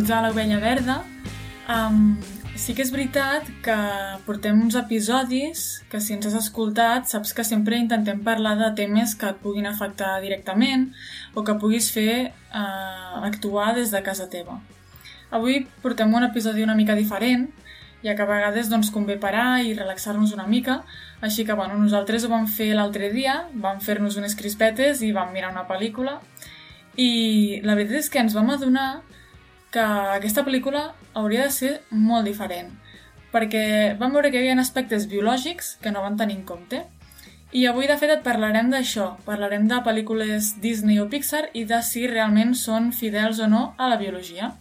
Benvinguts a l'Ovella Verda. Um, sí que és veritat que portem uns episodis que si ens has escoltat saps que sempre intentem parlar de temes que et puguin afectar directament o que puguis fer uh, actuar des de casa teva. Avui portem un episodi una mica diferent, ja que a vegades doncs, convé parar i relaxar-nos una mica, així que bueno, nosaltres ho vam fer l'altre dia, vam fer-nos unes crispetes i vam mirar una pel·lícula i la veritat és que ens vam adonar que aquesta pel·lícula hauria de ser molt diferent, perquè vam veure que hi havia aspectes biològics que no van tenir en compte. I avui, de fet, et parlarem d'això. Parlarem de pel·lícules Disney o Pixar i de si realment són fidels o no a la biologia.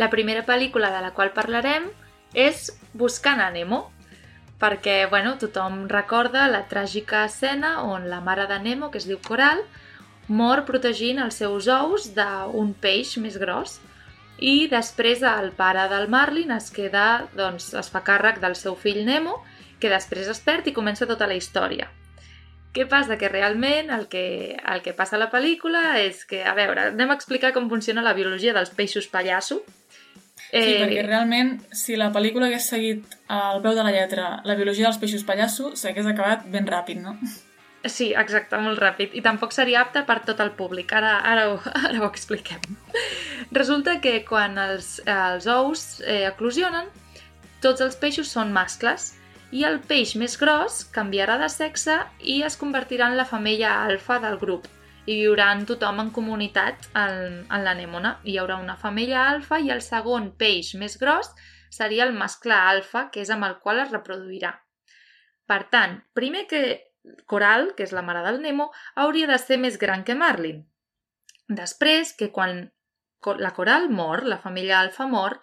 La primera pel·lícula de la qual parlarem és Buscant a Nemo, perquè bueno, tothom recorda la tràgica escena on la mare de Nemo, que es diu Coral, mor protegint els seus ous d'un peix més gros i després el pare del Marlin es queda, doncs, es fa càrrec del seu fill Nemo, que després es perd i comença tota la història. Què passa? Que realment el que, el que passa a la pel·lícula és que, a veure, anem a explicar com funciona la biologia dels peixos pallasso. Eh... Sí, perquè realment, si la pel·lícula hagués seguit al peu de la lletra la biologia dels peixos pallasso, s'hagués acabat ben ràpid, no? Sí, exacte, molt ràpid. I tampoc seria apte per tot el públic. Ara, ara, ho, ara ho expliquem. Resulta que quan els, els ous eh, eclosionen, tots els peixos són mascles i el peix més gros canviarà de sexe i es convertirà en la femella alfa del grup i viuran tothom en comunitat en, en l'anemona. Hi haurà una femella alfa i el segon peix més gros seria el mascle alfa, que és amb el qual es reproduirà. Per tant, primer que Coral, que és la mare del Nemo, hauria de ser més gran que Marlin. Després, que quan la Coral mor, la família alfa mor,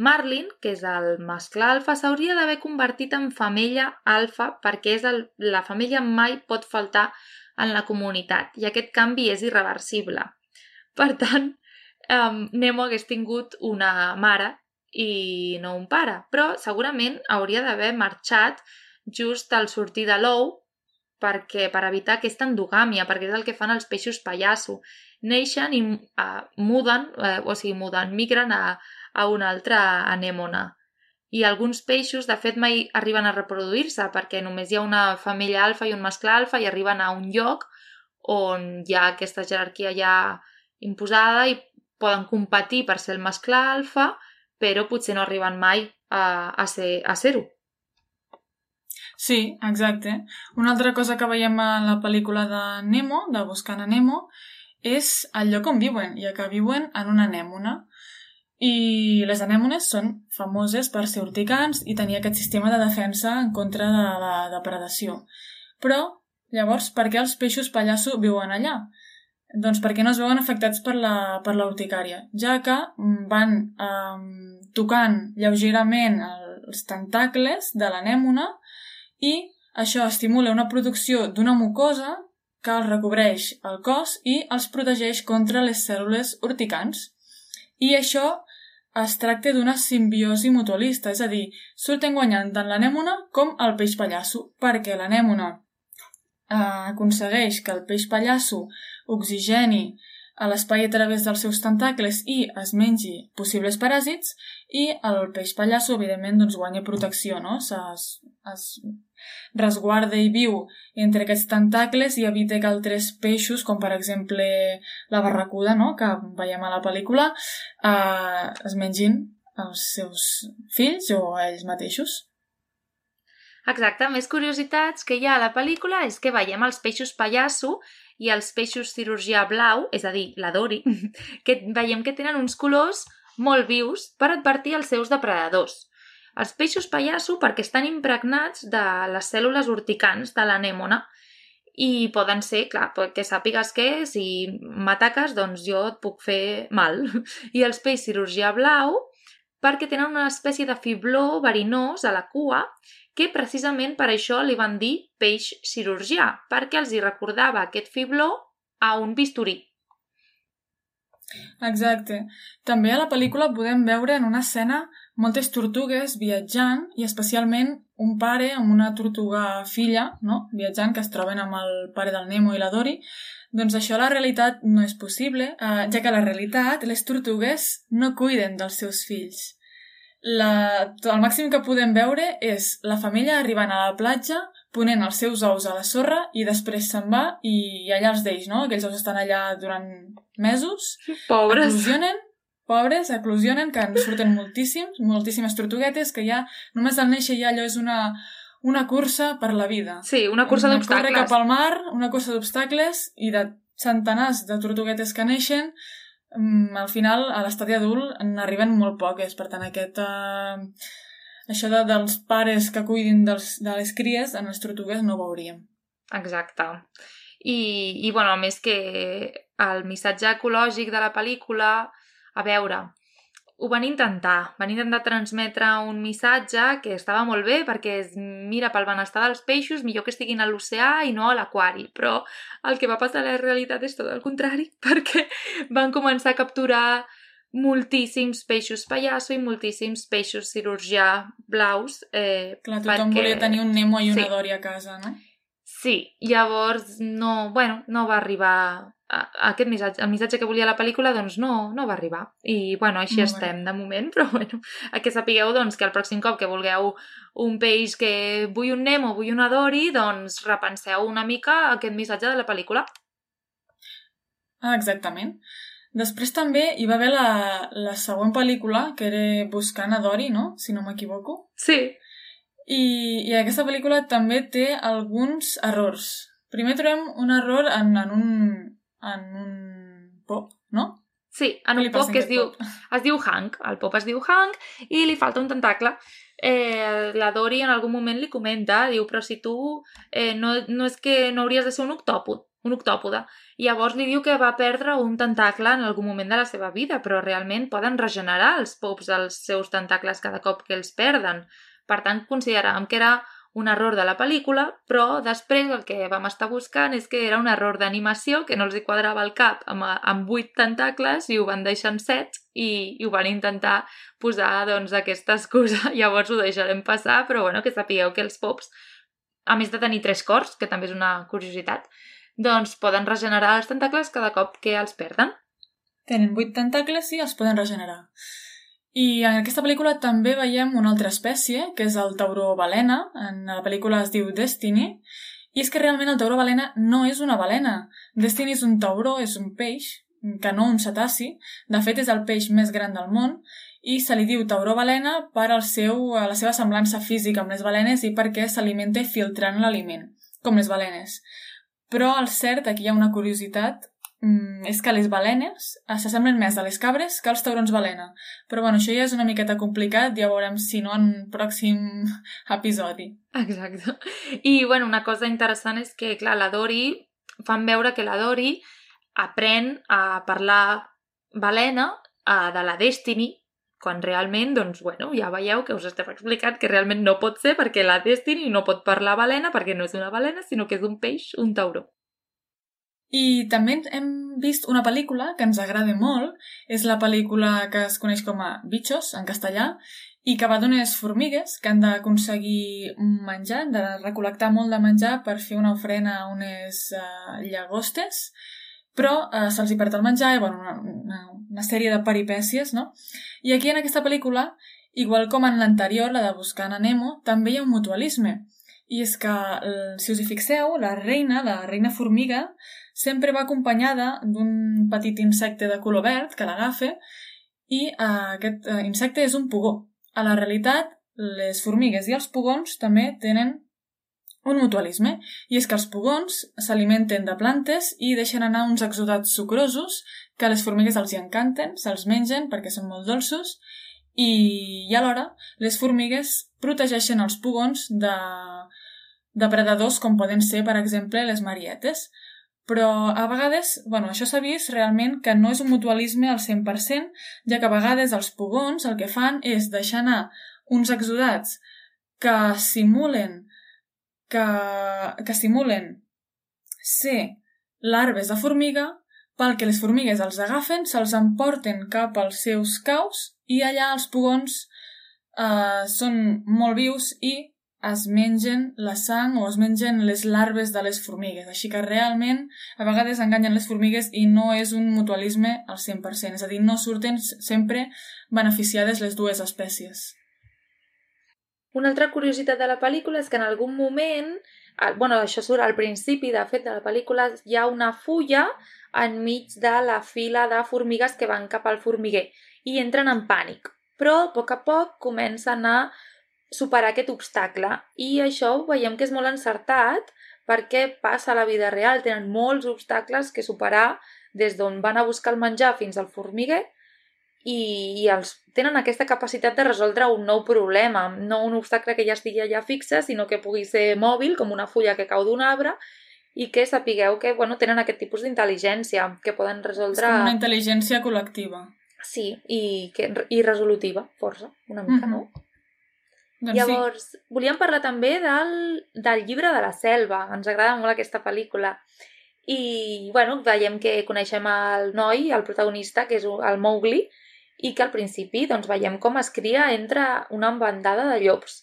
Marlin, que és el mascle alfa, s'hauria d'haver convertit en femella alfa perquè és el, la família mai pot faltar en la comunitat i aquest canvi és irreversible. Per tant, um, Nemo hagués tingut una mare i no un pare, però segurament hauria d'haver marxat just al sortir de l'ou perquè, per evitar aquesta endogàmia, perquè és el que fan els peixos pallasso. Neixen i uh, muden, uh, o sigui, muden, migren a, a una altra anèmona. I alguns peixos, de fet, mai arriben a reproduir-se perquè només hi ha una femella alfa i un mascle alfa i arriben a un lloc on hi ha aquesta jerarquia ja imposada i poden competir per ser el mascle alfa, però potser no arriben mai a, a ser a ser-ho. Sí, exacte. Una altra cosa que veiem a la pel·lícula de Nemo, de Buscant a Nemo, és el lloc on viuen, ja que viuen en una anèmona. I les anèmones són famoses per ser urticants i tenir aquest sistema de defensa en contra de la depredació. Però, llavors, per què els peixos pallasso viuen allà? Doncs perquè no es veuen afectats per la, per la urticària, ja que van eh, tocant lleugerament els tentacles de l'anèmona i això estimula una producció d'una mucosa que els recobreix el cos i els protegeix contra les cèl·lules urticants. I això es tracta d'una simbiosi mutualista, és a dir, surten guanyant tant l'anèmona com el peix pallasso, perquè l'anèmona eh, aconsegueix que el peix pallasso oxigeni a l'espai a través dels seus tentacles i es mengi possibles paràsits i el peix pallasso, evidentment, doncs, guanya protecció, no? Es, es resguarda i viu entre aquests tentacles i evita que altres peixos, com per exemple la barracuda, no?, que veiem a la pel·lícula, eh, es mengin els seus fills o ells mateixos. Exacte, més curiositats que hi ha a la pel·lícula és que veiem els peixos pallasso i els peixos cirurgià blau, és a dir, la Dori, que veiem que tenen uns colors molt vius per advertir els seus depredadors. Els peixos pallasso perquè estan impregnats de les cèl·lules urticants de l'anèmona i poden ser, clar, que sàpigues que si m'ataques, doncs jo et puc fer mal. I els peix cirurgià blau perquè tenen una espècie de fibló verinós a la cua que precisament per això li van dir peix cirurgià, perquè els hi recordava aquest fibló a un bisturí. Exacte. També a la pel·lícula podem veure en una escena moltes tortugues viatjant i especialment un pare amb una tortuga filla, no? viatjant, que es troben amb el pare del Nemo i la Dory, Doncs això a la realitat no és possible, eh, ja que a la realitat les tortugues no cuiden dels seus fills. La, el màxim que podem veure és la femella arribant a la platja, ponent els seus ous a la sorra i després se'n va i allà els deix, no? Aquells ous estan allà durant mesos. Pobres. Eclosionen, pobres, eclosionen, que en surten moltíssims, moltíssimes tortuguetes, que ja només al néixer ja allò és una, una cursa per la vida. Sí, una cursa Corre cap d'obstacles. al mar, una cursa d'obstacles i de centenars de tortuguetes que neixen, mm, al final, a l'estadi adult, n'arriben molt poques. Per tant, aquest... Eh, això de, dels pares que cuidin dels, de les cries, en les tortugues no ho veuríem. Exacte. I, I, bueno, a més que el missatge ecològic de la pel·lícula, a veure, ho van intentar. Van intentar transmetre un missatge que estava molt bé perquè es mira pel benestar dels peixos, millor que estiguin a l'oceà i no a l'aquari. Però el que va passar a la realitat és tot el contrari, perquè van començar a capturar moltíssims peixos pallasso i moltíssims peixos cirurgià blaus. Eh, Clar, tothom perquè... volia tenir un Nemo i una Sí. Dory a casa, no? Sí, llavors no, bueno, no va arribar aquest missatge, el missatge que volia la pel·lícula doncs no, no va arribar. I bueno, així Molt bé. estem de moment, però bueno, a que sapigueu doncs que el pròxim cop que vulgueu un peix que vull un Nemo, vull una Dory, doncs repenseu una mica aquest missatge de la pel·lícula. Ah, exactament. Després també hi va haver la, la següent pel·lícula, que era Buscant a Dory, no? Si no m'equivoco. Sí, I, I aquesta pel·lícula també té alguns errors. Primer trobem un error en, en un... en un pop, no? sí, en un pop que es diu, pop? es diu Hank, el pop es diu Hank i li falta un tentacle. Eh, la Dory en algun moment li comenta, diu, però si tu eh, no, no és que no hauries de ser un octòpod, un octòpode. I llavors li diu que va perdre un tentacle en algun moment de la seva vida, però realment poden regenerar els pops els seus tentacles cada cop que els perden. Per tant, consideràvem que era un error de la pel·lícula, però després el que vam estar buscant és que era un error d'animació que no els hi quadrava el cap amb, amb 8 tentacles i ho van deixar en 7 i, i ho van intentar posar doncs aquesta excusa. Llavors ho deixarem passar, però bueno, que sapigueu que els pops, a més de tenir tres cors, que també és una curiositat, doncs poden regenerar els tentacles cada cop que els perden. Tenen vuit tentacles i els poden regenerar. I en aquesta pel·lícula també veiem una altra espècie, que és el tauró balena. En la pel·lícula es diu Destiny. I és que realment el tauró balena no és una balena. Destiny és un tauró, és un peix, que no un cetaci. De fet, és el peix més gran del món i se li diu tauró balena per al seu, la seva semblança física amb les balenes i perquè s'alimenta filtrant l'aliment, com les balenes. Però el cert, aquí hi ha una curiositat, mm, és que les balenes eh, s'assemblen més a les cabres que als taurons balena. Però bueno, això ja és una miqueta complicat, ja veurem si no en un pròxim episodi. Exacte. I, bueno, una cosa interessant és que, clar, la Dori, fan veure que la Dori aprèn a parlar balena a, de la Destiny, quan realment, doncs, bueno, ja veieu que us estem explicant que realment no pot ser perquè la Destiny no pot parlar balena perquè no és una balena, sinó que és un peix, un tauró. I també hem vist una pel·lícula que ens agrada molt, és la pel·lícula que es coneix com a Bichos, en castellà, i que va d'unes formigues que han d'aconseguir menjar, han de recol·lectar molt de menjar per fer una ofrena a unes uh, llagostes, però uh, se'ls hi perd el menjar i, bueno, una, una, una sèrie de peripècies, no? I aquí en aquesta pel·lícula, igual com en l'anterior, la de Buscant a Nemo, també hi ha un mutualisme. I és que, eh, si us hi fixeu, la reina, la reina formiga, sempre va acompanyada d'un petit insecte de color verd que l'agafa i eh, aquest eh, insecte és un pugó. A la realitat, les formigues i els pugons també tenen un mutualisme, i és que els pugons s'alimenten de plantes i deixen anar uns exudats sucrosos que a les formigues els hi encanten, se'ls mengen perquè són molt dolços i, i alhora les formigues protegeixen els pugons de, de predadors com poden ser, per exemple, les marietes. Però a vegades, bueno, això s'ha vist realment que no és un mutualisme al 100%, ja que a vegades els pugons el que fan és deixar anar uns exudats que simulen que, que simulen ser larves de formiga pel que les formigues els agafen, se'ls emporten cap als seus caus i allà els pugons eh, són molt vius i es mengen la sang o es mengen les larves de les formigues. Així que realment a vegades enganyen les formigues i no és un mutualisme al 100%. És a dir, no surten sempre beneficiades les dues espècies. Una altra curiositat de la pel·lícula és que en algun moment, bueno, això surt al principi, de fet, de la pel·lícula, hi ha una fulla enmig de la fila de formigues que van cap al formiguer i entren en pànic. Però a poc a poc comencen a superar aquest obstacle. I això veiem que és molt encertat perquè passa a la vida real. Tenen molts obstacles que superar des d'on van a buscar el menjar fins al formiguer i, i els, tenen aquesta capacitat de resoldre un nou problema, no un obstacle que ja estigui allà fixe, sinó que pugui ser mòbil, com una fulla que cau d'un arbre, i que sapigueu que bueno, tenen aquest tipus d'intel·ligència, que poden resoldre... És com una intel·ligència col·lectiva. Sí, i, que, i resolutiva, força, una mica, mm -hmm. no? Doncs Llavors, sí. volíem parlar també del, del llibre de la selva. Ens agrada molt aquesta pel·lícula. I, bueno, veiem que coneixem el noi, el protagonista, que és el Mowgli, i que al principi doncs, veiem com es cria entre una embandada de llops.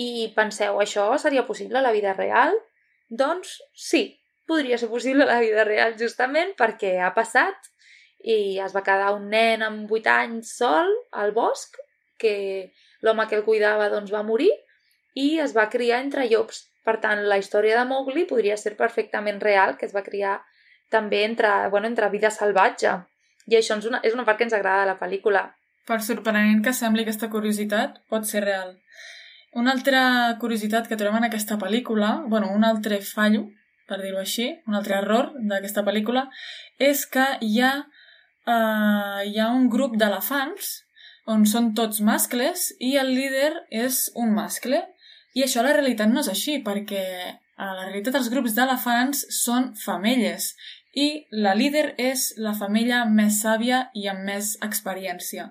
I penseu, això seria possible a la vida real? Doncs sí, podria ser possible a la vida real, justament perquè ha passat i es va quedar un nen amb 8 anys sol al bosc que L'home que el cuidava doncs, va morir i es va criar entre llops. Per tant, la història de Mowgli podria ser perfectament real, que es va criar també entre, bueno, entre vida salvatge. I això és una, és una part que ens agrada de la pel·lícula. Per sorprenent que sembli aquesta curiositat, pot ser real. Una altra curiositat que trobem en aquesta pel·lícula, bueno, un altre fallo, per dir-ho així, un altre error d'aquesta pel·lícula, és que hi ha, uh, hi ha un grup d'elefants on són tots mascles i el líder és un mascle. I això a la realitat no és així, perquè a la realitat els grups d'elefants són femelles i la líder és la femella més sàvia i amb més experiència.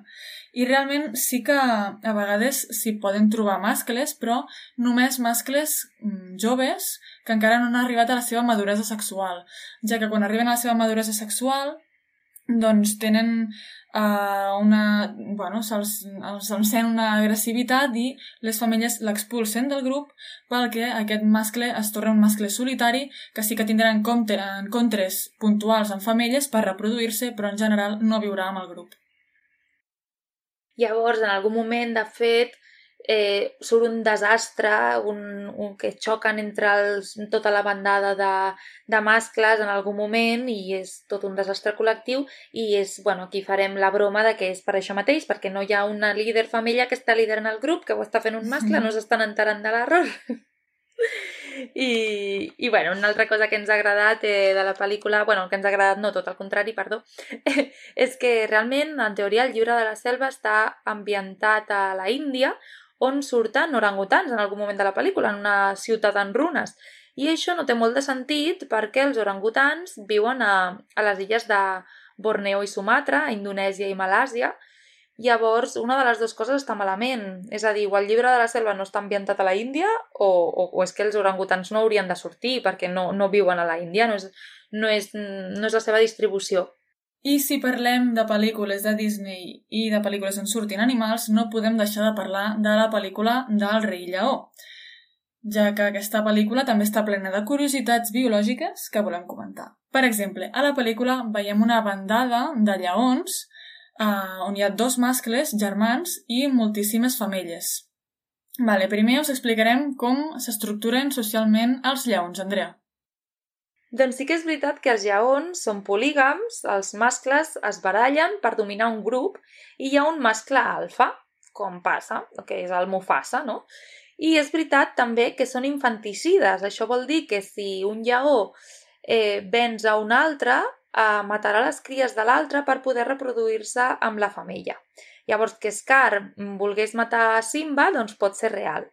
I realment sí que a vegades s'hi poden trobar mascles, però només mascles mm, joves que encara no han arribat a la seva maduresa sexual, ja que quan arriben a la seva maduresa sexual doncs tenen uh, una... Bueno, se'ls se sent una agressivitat i les femelles l'expulsen del grup perquè aquest mascle es torna un mascle solitari que sí que tindrà en compte en contres puntuals en femelles per reproduir-se, però en general no viurà amb el grup. Llavors, en algun moment, de fet, eh, surt un desastre, un, un que xoquen entre els, tota la bandada de, de mascles en algun moment i és tot un desastre col·lectiu i és, bueno, aquí farem la broma de que és per això mateix, perquè no hi ha una líder família que està liderant el grup, que ho està fent un mascle, no s'estan enterant de l'error. I, I, bueno, una altra cosa que ens ha agradat eh, de la pel·lícula, bueno, que ens ha agradat no, tot al contrari, perdó, és que realment, en teoria, el llibre de la selva està ambientat a la Índia, on surten orangutans en algun moment de la pel·lícula, en una ciutat en runes. I això no té molt de sentit perquè els orangutans viuen a, a les illes de Borneo i Sumatra, a Indonèsia i Malàsia, Llavors, una de les dues coses està malament. És a dir, o el llibre de la selva no està ambientat a la Índia o, o, o és que els orangutans no haurien de sortir perquè no, no viuen a la Índia, no és, no, és, no és la seva distribució. I si parlem de pel·lícules de Disney i de pel·lícules on surtin animals, no podem deixar de parlar de la pel·lícula del rei lleó, ja que aquesta pel·lícula també està plena de curiositats biològiques que volem comentar. Per exemple, a la pel·lícula veiem una bandada de lleons eh, on hi ha dos mascles germans i moltíssimes femelles. Vale, primer us explicarem com s'estructuren socialment els lleons, Andrea. Doncs sí que és veritat que els lleons són polígams, els mascles es barallen per dominar un grup i hi ha un mascle alfa, com passa, que és el Mufasa, no? I és veritat també que són infanticides. Això vol dir que si un lleó eh, venç a un altre, eh, matarà les cries de l'altre per poder reproduir-se amb la femella. Llavors, que Scar volgués matar Simba, doncs pot ser real.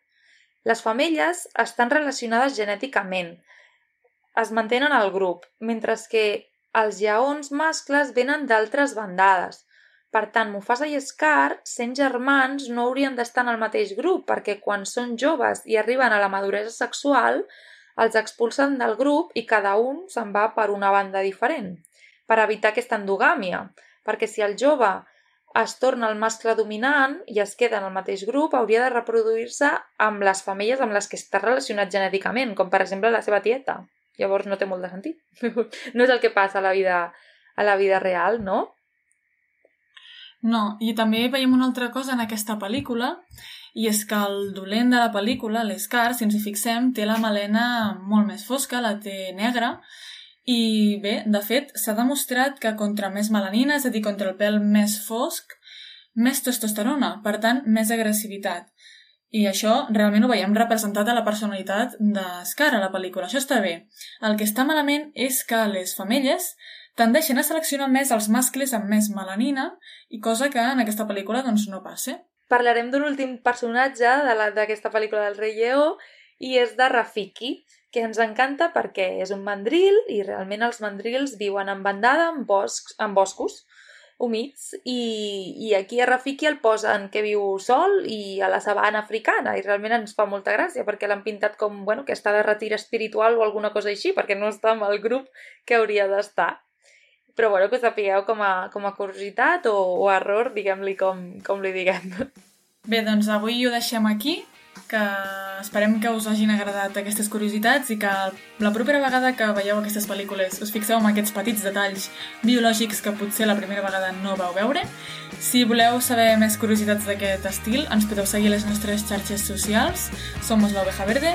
Les femelles estan relacionades genèticament, es mantenen al grup, mentre que els lleons mascles venen d'altres bandades. Per tant, Mufasa i Scar, sent germans, no haurien d'estar en el mateix grup, perquè quan són joves i arriben a la maduresa sexual, els expulsen del grup i cada un se'n va per una banda diferent, per evitar aquesta endogàmia, perquè si el jove es torna el mascle dominant i es queda en el mateix grup, hauria de reproduir-se amb les femelles amb les que està relacionat genèticament, com per exemple la seva tieta. Llavors no té molt de sentit. No és el que passa a la vida, a la vida real, no? No, i també veiem una altra cosa en aquesta pel·lícula, i és que el dolent de la pel·lícula, l'Scar, si ens hi fixem, té la melena molt més fosca, la té negra, i bé, de fet, s'ha demostrat que contra més melanina, és a dir, contra el pèl més fosc, més testosterona, per tant, més agressivitat. I això realment ho veiem representat a la personalitat d'Scar a la pel·lícula. Això està bé. El que està malament és que les femelles tendeixen a seleccionar més els mascles amb més melanina i cosa que en aquesta pel·lícula doncs no passa. Parlarem d'un últim personatge d'aquesta pel·lícula del Rei Lleó i és de Rafiki, que ens encanta perquè és un mandril i realment els mandrils viuen en bandada en, boscs, en boscos humits i, i aquí a Rafiki el posen que viu sol i a la sabana africana i realment ens fa molta gràcia perquè l'han pintat com bueno, que està de retir espiritual o alguna cosa així perquè no està amb el grup que hauria d'estar però bueno, que sapigueu com a, com a curiositat o, o error, diguem-li com, com li diguem. Bé, doncs avui ho deixem aquí que esperem que us hagin agradat aquestes curiositats i que la propera vegada que veieu aquestes pel·lícules us fixeu en aquests petits detalls biològics que potser la primera vegada no vau veure. Si voleu saber més curiositats d'aquest estil, ens podeu seguir les nostres xarxes socials. Somos l'Oveja Verde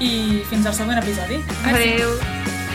i fins al següent episodi. Merci. Adéu!